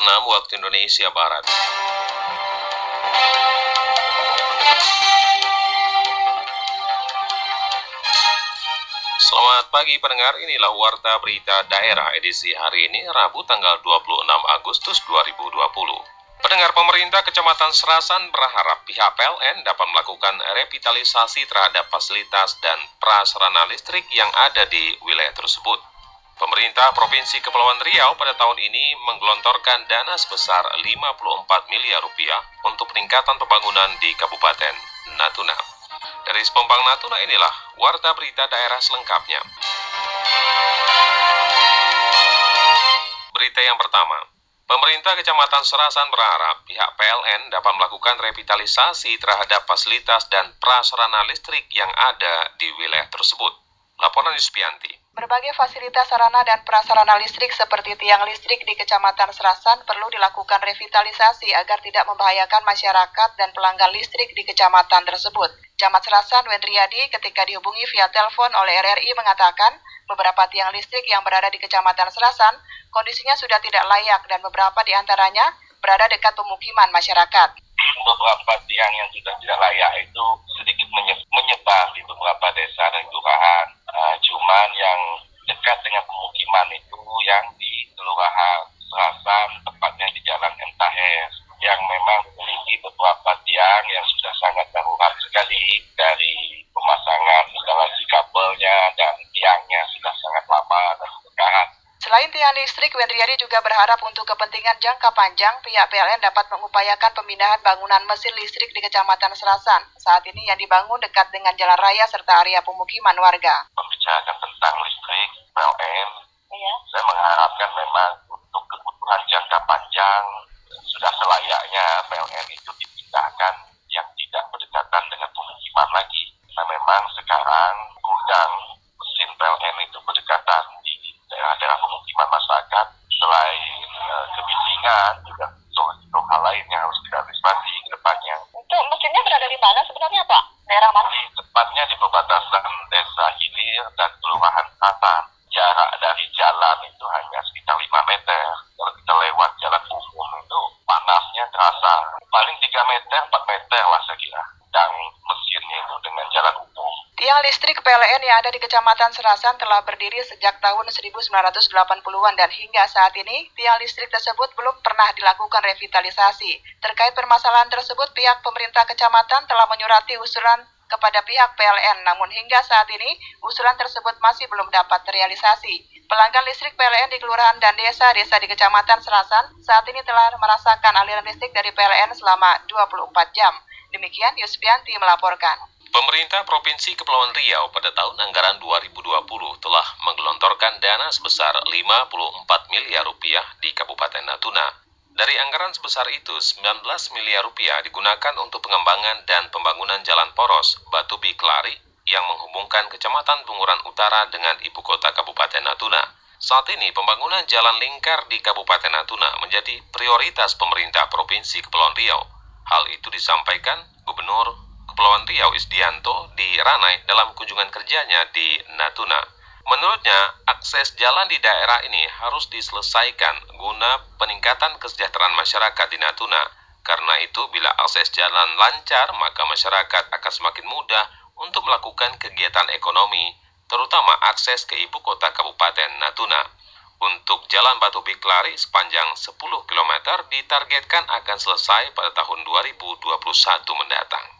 waktu Indonesia Barat. Selamat pagi pendengar, inilah Warta Berita Daerah edisi hari ini Rabu tanggal 26 Agustus 2020. Pendengar pemerintah Kecamatan Serasan berharap pihak PLN dapat melakukan revitalisasi terhadap fasilitas dan prasarana listrik yang ada di wilayah tersebut. Pemerintah Provinsi Kepulauan Riau pada tahun ini menggelontorkan dana sebesar 54 miliar rupiah untuk peningkatan pembangunan di Kabupaten Natuna. Dari Sepompang Natuna inilah warta berita daerah selengkapnya. Berita yang pertama, Pemerintah Kecamatan Serasan berharap pihak PLN dapat melakukan revitalisasi terhadap fasilitas dan prasarana listrik yang ada di wilayah tersebut. Laporan Yuspianti. Berbagai fasilitas sarana dan prasarana listrik seperti tiang listrik di Kecamatan Serasan perlu dilakukan revitalisasi agar tidak membahayakan masyarakat dan pelanggan listrik di kecamatan tersebut. Camat Serasan Wendriadi ketika dihubungi via telepon oleh RRI mengatakan beberapa tiang listrik yang berada di Kecamatan Serasan kondisinya sudah tidak layak dan beberapa di antaranya berada dekat pemukiman masyarakat. Beberapa tiang yang sudah tidak layak itu sedikit menyebar di beberapa desa dan kelurahan. Uh, cuman yang dekat dengan pemukiman itu yang di kelurahan Serasan, tepatnya di Jalan Entahes, yang memang memiliki beberapa tiang yang sudah sangat darurat sekali dari pemasangan instalasi kabelnya dan tiangnya sudah sangat lama dan berkarat. Selain tiang listrik, Wendriadi juga berharap untuk kepentingan jangka panjang, pihak PLN dapat mengupayakan pemindahan bangunan mesin listrik di Kecamatan Serasan. Saat ini yang dibangun dekat dengan jalan raya serta area pemukiman warga. Membicarakan tentang listrik, PLN, iya. saya mengharapkan memang untuk kebutuhan jangka panjang sudah selayaknya PLN itu dipindahkan yang tidak berdekatan dengan pemukiman lagi. Nah memang sekarang gudang mesin PLN itu berdekatan daerah-daerah pemukiman masyarakat selain uh, kebisingan juga risiko hal lain yang harus diantisipasi ke depannya. Untuk mesinnya berada di mana sebenarnya Pak? Daerah mana? Di, tepatnya di perbatasan desa Hilir dan Kelurahan Selatan. Jarak dari jalan itu hanya sekitar 5 meter. Kalau kita lewat jalan umum itu panasnya terasa. Paling 3 meter, 4 meter lah saya kira. Dan mesinnya itu dengan jalan listrik PLN yang ada di Kecamatan Serasan telah berdiri sejak tahun 1980-an dan hingga saat ini tiang listrik tersebut belum pernah dilakukan revitalisasi. Terkait permasalahan tersebut, pihak pemerintah kecamatan telah menyurati usulan kepada pihak PLN, namun hingga saat ini usulan tersebut masih belum dapat terrealisasi. Pelanggan listrik PLN di kelurahan dan desa-desa di Kecamatan Serasan saat ini telah merasakan aliran listrik dari PLN selama 24 jam. Demikian Yuspianti melaporkan. Pemerintah Provinsi Kepulauan Riau pada tahun anggaran 2020 telah menggelontorkan dana sebesar 54 miliar rupiah di Kabupaten Natuna. Dari anggaran sebesar itu, 19 miliar rupiah digunakan untuk pengembangan dan pembangunan jalan poros Batu Biklari yang menghubungkan Kecamatan Bunguran Utara dengan ibu kota Kabupaten Natuna. Saat ini, pembangunan jalan lingkar di Kabupaten Natuna menjadi prioritas pemerintah Provinsi Kepulauan Riau. Hal itu disampaikan Gubernur Kepulauan Riau Isdianto di Ranai dalam kunjungan kerjanya di Natuna. Menurutnya, akses jalan di daerah ini harus diselesaikan guna peningkatan kesejahteraan masyarakat di Natuna. Karena itu, bila akses jalan lancar, maka masyarakat akan semakin mudah untuk melakukan kegiatan ekonomi, terutama akses ke ibu kota Kabupaten Natuna. Untuk Jalan Batu Biklari sepanjang 10 km ditargetkan akan selesai pada tahun 2021 mendatang.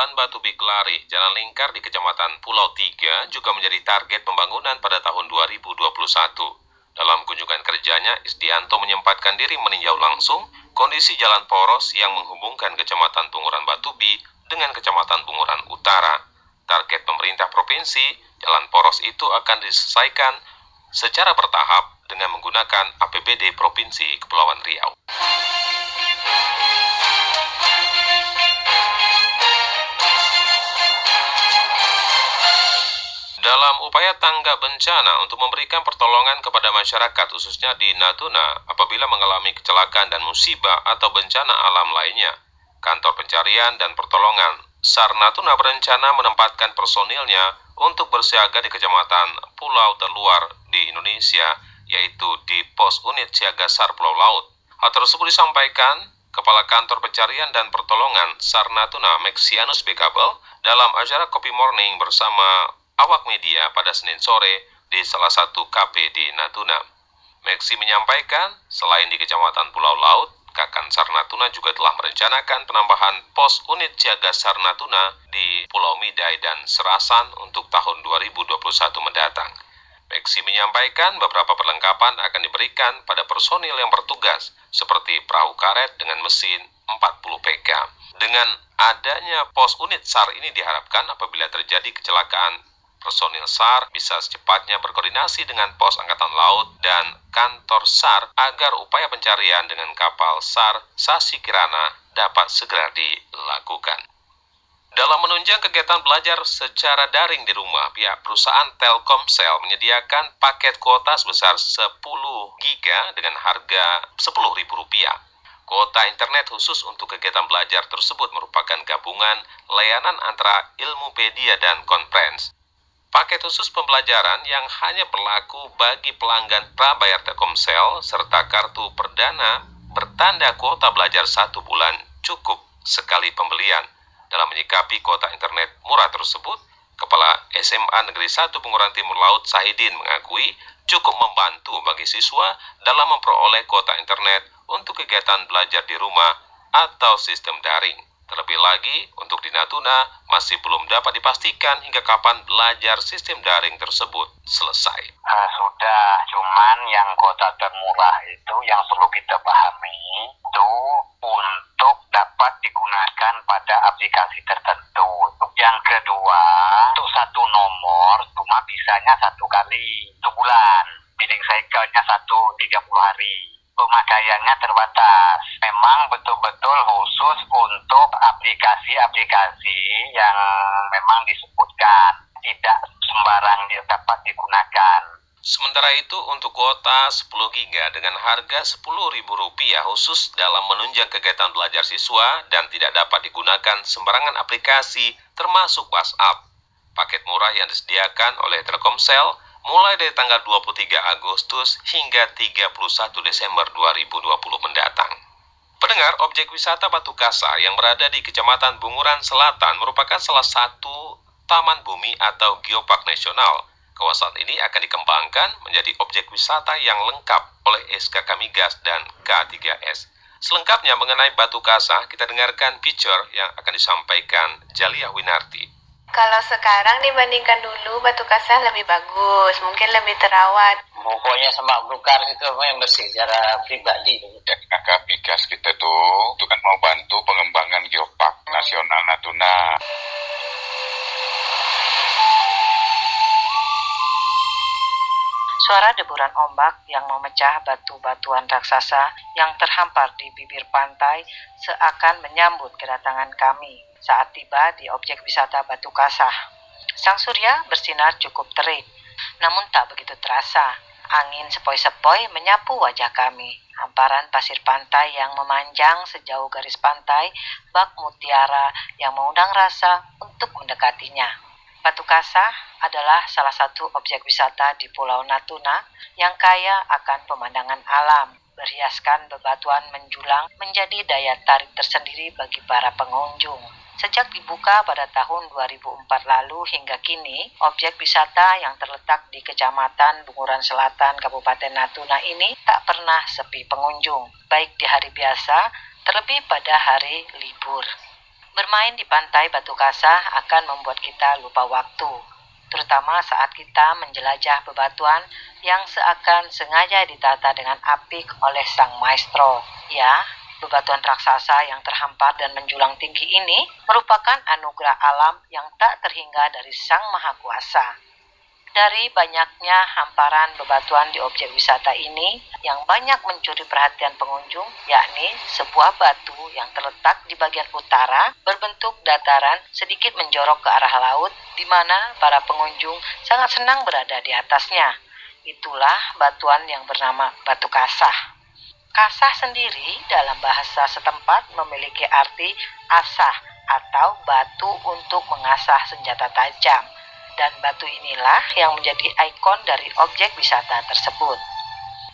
Jalan Batu Biklari, Jalan Lingkar di Kecamatan Pulau Tiga juga menjadi target pembangunan pada tahun 2021. Dalam kunjungan kerjanya, Isdianto menyempatkan diri meninjau langsung kondisi jalan poros yang menghubungkan Kecamatan Bunguran Batubi dengan Kecamatan Bunguran Utara. Target pemerintah provinsi, jalan poros itu akan diselesaikan secara bertahap dengan menggunakan APBD Provinsi Kepulauan Riau. Upaya tanggap bencana untuk memberikan pertolongan kepada masyarakat khususnya di Natuna apabila mengalami kecelakaan dan musibah atau bencana alam lainnya. Kantor Pencarian dan Pertolongan SAR Natuna berencana menempatkan personilnya untuk bersiaga di kecamatan pulau terluar di Indonesia, yaitu di pos unit siaga SAR Pulau Laut. Hal tersebut disampaikan Kepala Kantor Pencarian dan Pertolongan SAR Natuna Mexianus Bekabel dalam acara Kopi Morning bersama awak media pada Senin sore di salah satu KP di Natuna. Meksi menyampaikan, selain di Kecamatan Pulau Laut, Kakan Sar Natuna juga telah merencanakan penambahan pos unit siaga Sar Natuna di Pulau Midai dan Serasan untuk tahun 2021 mendatang. Meksi menyampaikan beberapa perlengkapan akan diberikan pada personil yang bertugas, seperti perahu karet dengan mesin 40 PK. Dengan adanya pos unit SAR ini diharapkan apabila terjadi kecelakaan personil SAR bisa secepatnya berkoordinasi dengan pos Angkatan Laut dan kantor SAR agar upaya pencarian dengan kapal SAR Sasi Kirana dapat segera dilakukan. Dalam menunjang kegiatan belajar secara daring di rumah, pihak perusahaan Telkomsel menyediakan paket kuota sebesar 10 giga dengan harga Rp10.000. Kuota internet khusus untuk kegiatan belajar tersebut merupakan gabungan layanan antara Ilmupedia dan Conference. Paket khusus pembelajaran yang hanya berlaku bagi pelanggan prabayar Telkomsel serta kartu perdana bertanda kuota belajar satu bulan cukup sekali pembelian. Dalam menyikapi kuota internet murah tersebut, Kepala SMA Negeri 1 Pengurangan Timur Laut Sahidin mengakui cukup membantu bagi siswa dalam memperoleh kuota internet untuk kegiatan belajar di rumah atau sistem daring. Terlebih lagi, untuk di Natuna masih belum dapat dipastikan hingga kapan belajar sistem daring tersebut selesai. Uh, sudah, cuman yang kota termurah itu yang perlu kita pahami itu untuk dapat digunakan pada aplikasi tertentu. Yang kedua, untuk satu nomor cuma bisanya satu kali sebulan. Bidding cycle-nya satu 30 hari pemakaiannya terbatas. Memang betul-betul khusus untuk aplikasi-aplikasi yang memang disebutkan tidak sembarang dapat digunakan. Sementara itu untuk kuota 10 giga dengan harga Rp10.000 khusus dalam menunjang kegiatan belajar siswa dan tidak dapat digunakan sembarangan aplikasi termasuk WhatsApp. Paket murah yang disediakan oleh Telkomsel mulai dari tanggal 23 Agustus hingga 31 Desember 2020 mendatang. Pendengar, objek wisata Batu Kasa yang berada di Kecamatan Bunguran Selatan merupakan salah satu taman bumi atau geopark nasional. Kawasan ini akan dikembangkan menjadi objek wisata yang lengkap oleh SKK Migas dan K3S. Selengkapnya mengenai Batu Kasa, kita dengarkan picture yang akan disampaikan Jalia Winarti. Kalau sekarang dibandingkan dulu batu kasah lebih bagus, mungkin lebih terawat. Pokoknya sama belukar itu yang bersih secara pribadi. Dan kakak Pigas kita tuh, itu kan mau bantu pengembangan geopark nasional Natuna. Suara deburan ombak yang memecah batu-batuan raksasa yang terhampar di bibir pantai seakan menyambut kedatangan kami saat tiba di objek wisata Batu Kasah. Sang surya bersinar cukup terik, namun tak begitu terasa. Angin sepoi-sepoi menyapu wajah kami. Hamparan pasir pantai yang memanjang sejauh garis pantai, bak mutiara yang mengundang rasa untuk mendekatinya. Batu Kasah adalah salah satu objek wisata di Pulau Natuna yang kaya akan pemandangan alam, berhiaskan bebatuan menjulang menjadi daya tarik tersendiri bagi para pengunjung. Sejak dibuka pada tahun 2004 lalu hingga kini, objek wisata yang terletak di Kecamatan Bunguran Selatan, Kabupaten Natuna ini tak pernah sepi pengunjung, baik di hari biasa, terlebih pada hari libur. Bermain di pantai Batu Kasah akan membuat kita lupa waktu, terutama saat kita menjelajah bebatuan yang seakan sengaja ditata dengan apik oleh sang maestro. Ya, Bebatuan raksasa yang terhampar dan menjulang tinggi ini merupakan anugerah alam yang tak terhingga dari Sang Maha Kuasa. Dari banyaknya hamparan bebatuan di objek wisata ini, yang banyak mencuri perhatian pengunjung yakni sebuah batu yang terletak di bagian utara berbentuk dataran sedikit menjorok ke arah laut di mana para pengunjung sangat senang berada di atasnya. Itulah batuan yang bernama batu kasah. Kasah sendiri dalam bahasa setempat memiliki arti asah atau batu untuk mengasah senjata tajam dan batu inilah yang menjadi ikon dari objek wisata tersebut.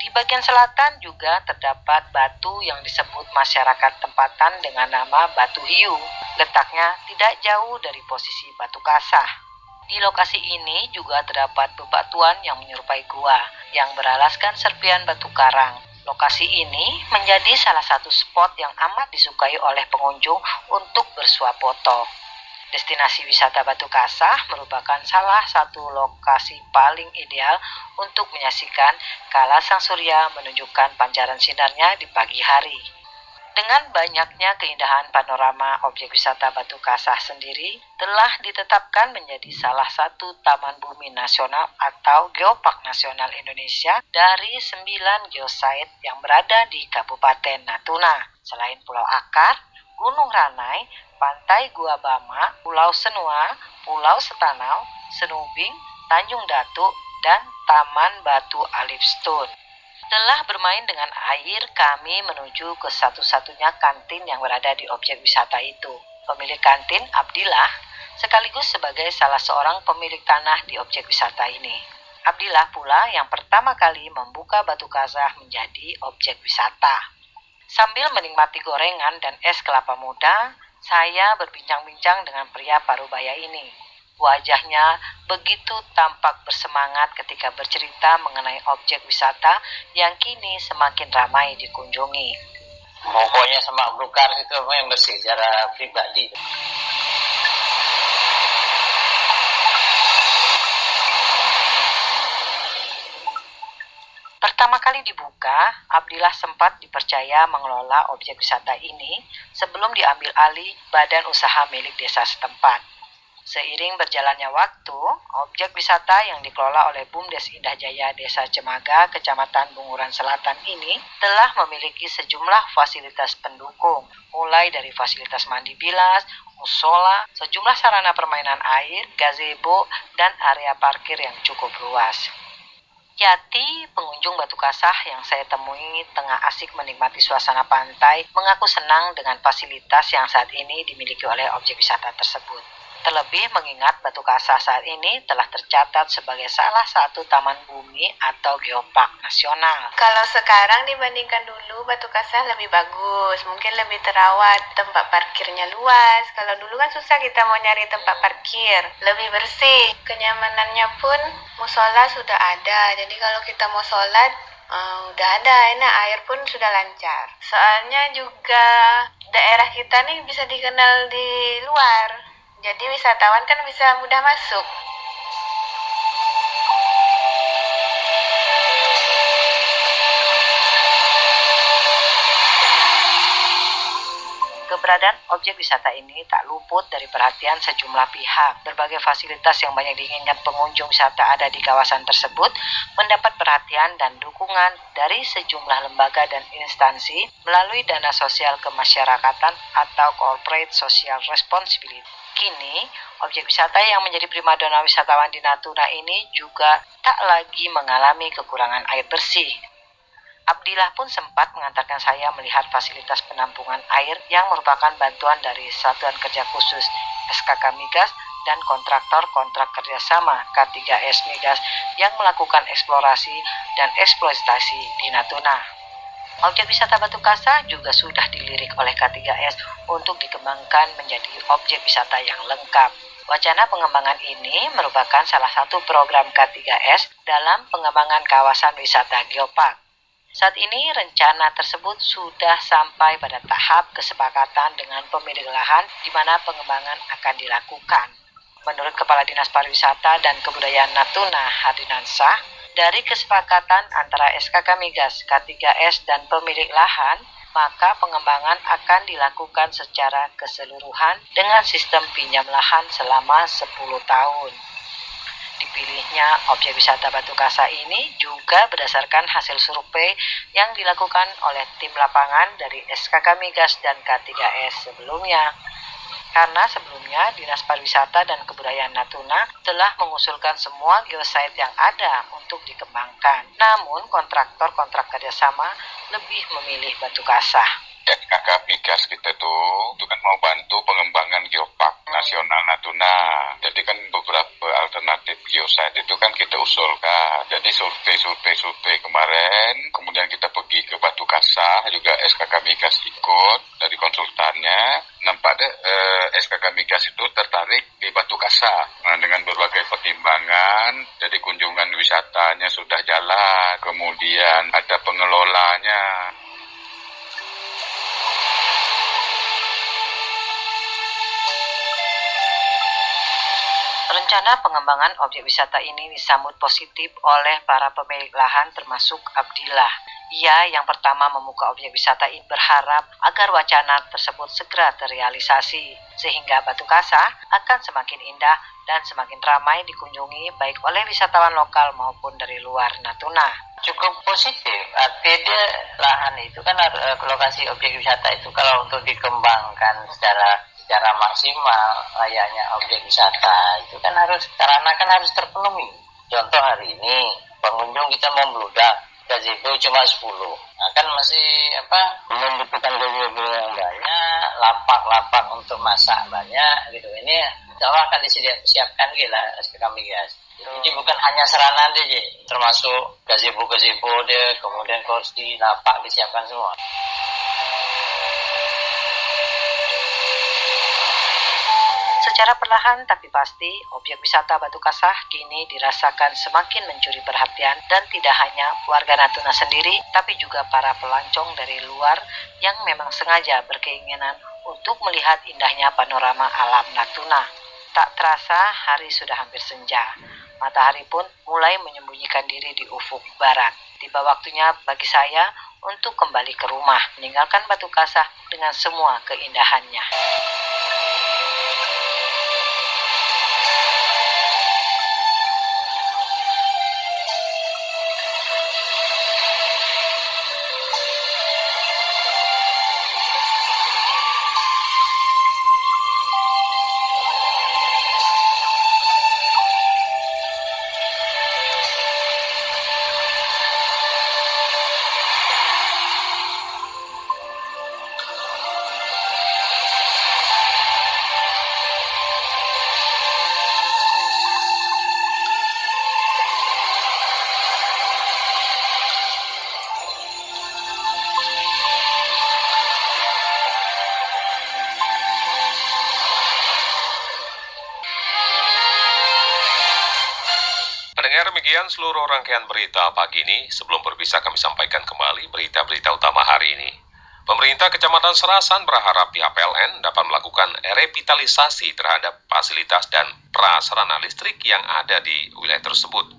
Di bagian selatan juga terdapat batu yang disebut masyarakat tempatan dengan nama Batu Hiu. Letaknya tidak jauh dari posisi Batu Kasah. Di lokasi ini juga terdapat bebatuan yang menyerupai gua yang beralaskan serpian batu karang. Lokasi ini menjadi salah satu spot yang amat disukai oleh pengunjung untuk bersuap foto. Destinasi wisata Batu Kasah merupakan salah satu lokasi paling ideal untuk menyaksikan kala sang surya menunjukkan pancaran sinarnya di pagi hari. Dengan banyaknya keindahan panorama objek wisata Batu Kasah sendiri telah ditetapkan menjadi salah satu Taman Bumi Nasional atau Geopark Nasional Indonesia dari sembilan geosite yang berada di Kabupaten Natuna. Selain Pulau Akar, Gunung Ranai, Pantai Gua Bama, Pulau Senua, Pulau Setanau, Senubing, Tanjung Datuk, dan Taman Batu Alif Stone. Setelah bermain dengan air, kami menuju ke satu-satunya kantin yang berada di objek wisata itu. Pemilik kantin, Abdillah, sekaligus sebagai salah seorang pemilik tanah di objek wisata ini. Abdillah pula yang pertama kali membuka Batu Kazah menjadi objek wisata. Sambil menikmati gorengan dan es kelapa muda, saya berbincang-bincang dengan pria parubaya ini. Wajahnya begitu tampak bersemangat ketika bercerita mengenai objek wisata yang kini semakin ramai dikunjungi. Pokoknya semak belukar itu yang secara pribadi. Pertama kali dibuka, Abdillah sempat dipercaya mengelola objek wisata ini sebelum diambil alih badan usaha milik desa setempat. Seiring berjalannya waktu, objek wisata yang dikelola oleh BUMDes Indah Jaya Desa Cemaga, Kecamatan Bunguran Selatan ini telah memiliki sejumlah fasilitas pendukung, mulai dari fasilitas mandi bilas, musola, sejumlah sarana permainan air, gazebo, dan area parkir yang cukup luas. Yati, pengunjung Batu Kasah yang saya temui tengah asik menikmati suasana pantai, mengaku senang dengan fasilitas yang saat ini dimiliki oleh objek wisata tersebut. Terlebih mengingat Batu Kasah saat ini telah tercatat sebagai salah satu taman bumi atau geopark nasional. Kalau sekarang dibandingkan dulu Batu Kasah lebih bagus, mungkin lebih terawat, tempat parkirnya luas. Kalau dulu kan susah kita mau nyari tempat parkir, lebih bersih. Kenyamanannya pun musola sudah ada, jadi kalau kita mau sholat Uh, udah ada, enak air pun sudah lancar. Soalnya juga daerah kita nih bisa dikenal di luar. Jadi wisatawan kan bisa mudah masuk. Keberadaan objek wisata ini tak luput dari perhatian sejumlah pihak. Berbagai fasilitas yang banyak diinginkan pengunjung wisata ada di kawasan tersebut mendapat perhatian dan dukungan dari sejumlah lembaga dan instansi melalui dana sosial kemasyarakatan atau corporate social responsibility. Kini, objek wisata yang menjadi primadona wisatawan di Natuna ini juga tak lagi mengalami kekurangan air bersih. Abdillah pun sempat mengantarkan saya melihat fasilitas penampungan air yang merupakan bantuan dari Satuan Kerja Khusus SKK Migas dan kontraktor kontrak kerjasama K3S Migas yang melakukan eksplorasi dan eksploitasi di Natuna. Objek wisata Batu Kasa juga sudah dilirik oleh K3S untuk dikembangkan menjadi objek wisata yang lengkap. Wacana pengembangan ini merupakan salah satu program K3S dalam pengembangan kawasan wisata Geopark. Saat ini rencana tersebut sudah sampai pada tahap kesepakatan dengan pemilik lahan di mana pengembangan akan dilakukan. Menurut Kepala Dinas Pariwisata dan Kebudayaan Natuna Hardinansah, dari kesepakatan antara SKK Migas, K3S, dan pemilik lahan, maka pengembangan akan dilakukan secara keseluruhan dengan sistem pinjam lahan selama 10 tahun. Di Dipilihnya objek wisata Batu Kasa ini juga berdasarkan hasil survei yang dilakukan oleh tim lapangan dari SKK Migas dan K3S sebelumnya. Karena sebelumnya Dinas Pariwisata dan Kebudayaan Natuna telah mengusulkan semua geosite yang ada untuk dikembangkan. Namun kontraktor-kontrak kerjasama lebih memilih Batu Kasa. SKK Migas kita tuh itu kan mau bantu pengembangan geopark nasional Natuna. Jadi kan beberapa alternatif geosite itu kan kita usulkan. Jadi survei-survei-survei kemarin, kemudian kita pergi ke Batu Kasa, juga SKK Migas ikut dari konsultannya. Nampak deh eh, SKK Migas itu tertarik di Batu Kasa nah, dengan berbagai pertimbangan. Jadi kunjungan wisatanya sudah jalan, kemudian ada pengelolanya, Rencana pengembangan objek wisata ini disambut positif oleh para pemilik lahan termasuk Abdillah. Ia yang pertama membuka objek wisata ini berharap agar wacana tersebut segera terrealisasi sehingga Batu Kasa akan semakin indah dan semakin ramai dikunjungi baik oleh wisatawan lokal maupun dari luar Natuna. Cukup positif, artinya lahan itu kan eh, lokasi objek wisata itu kalau untuk dikembangkan secara secara maksimal layaknya objek wisata itu kan harus sarana kan harus terpenuhi. Contoh hari ini pengunjung kita mau membludak gazebo cuma 10 nah, kan masih apa membutuhkan gazebo yang banyak lapak-lapak untuk masak banyak gitu. Ini Allah akan disiapkan gila kami guys jadi bukan hanya sarana aja termasuk gazebo-gazebo deh kemudian kursi lapak disiapkan semua Secara perlahan tapi pasti, objek wisata Batu Kasah kini dirasakan semakin mencuri perhatian dan tidak hanya warga Natuna sendiri, tapi juga para pelancong dari luar yang memang sengaja berkeinginan untuk melihat indahnya panorama alam Natuna. Tak terasa hari sudah hampir senja. Matahari pun mulai menyembunyikan diri di ufuk barat. Tiba waktunya bagi saya untuk kembali ke rumah, meninggalkan Batu Kasah dengan semua keindahannya. Seluruh rangkaian berita pagi ini. Sebelum berpisah kami sampaikan kembali berita-berita utama hari ini. Pemerintah Kecamatan Serasan berharap pihak PLN dapat melakukan revitalisasi terhadap fasilitas dan prasarana listrik yang ada di wilayah tersebut.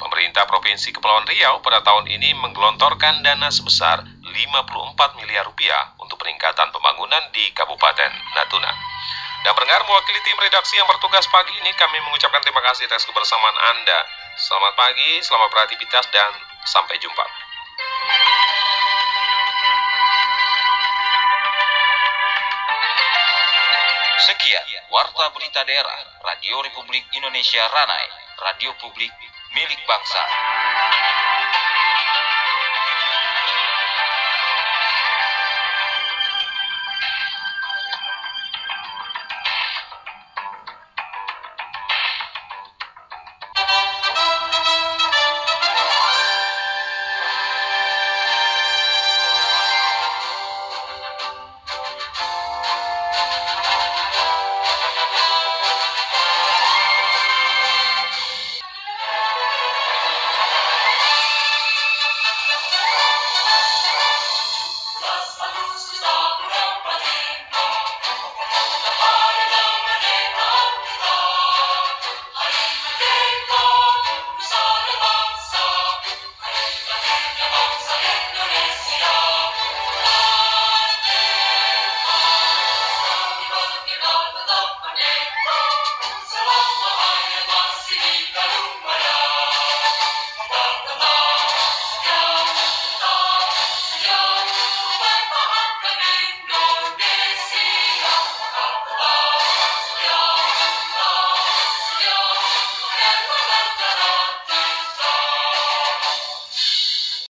Pemerintah Provinsi Kepulauan Riau pada tahun ini menggelontorkan dana sebesar 54 miliar rupiah untuk peningkatan pembangunan di Kabupaten Natuna. Dan pendengar mewakili tim redaksi yang bertugas pagi ini kami mengucapkan terima kasih atas kebersamaan Anda. Selamat pagi, selamat beraktivitas, dan sampai jumpa. Sekian Warta Berita Daerah Radio Republik Indonesia Ranai, radio publik milik bangsa.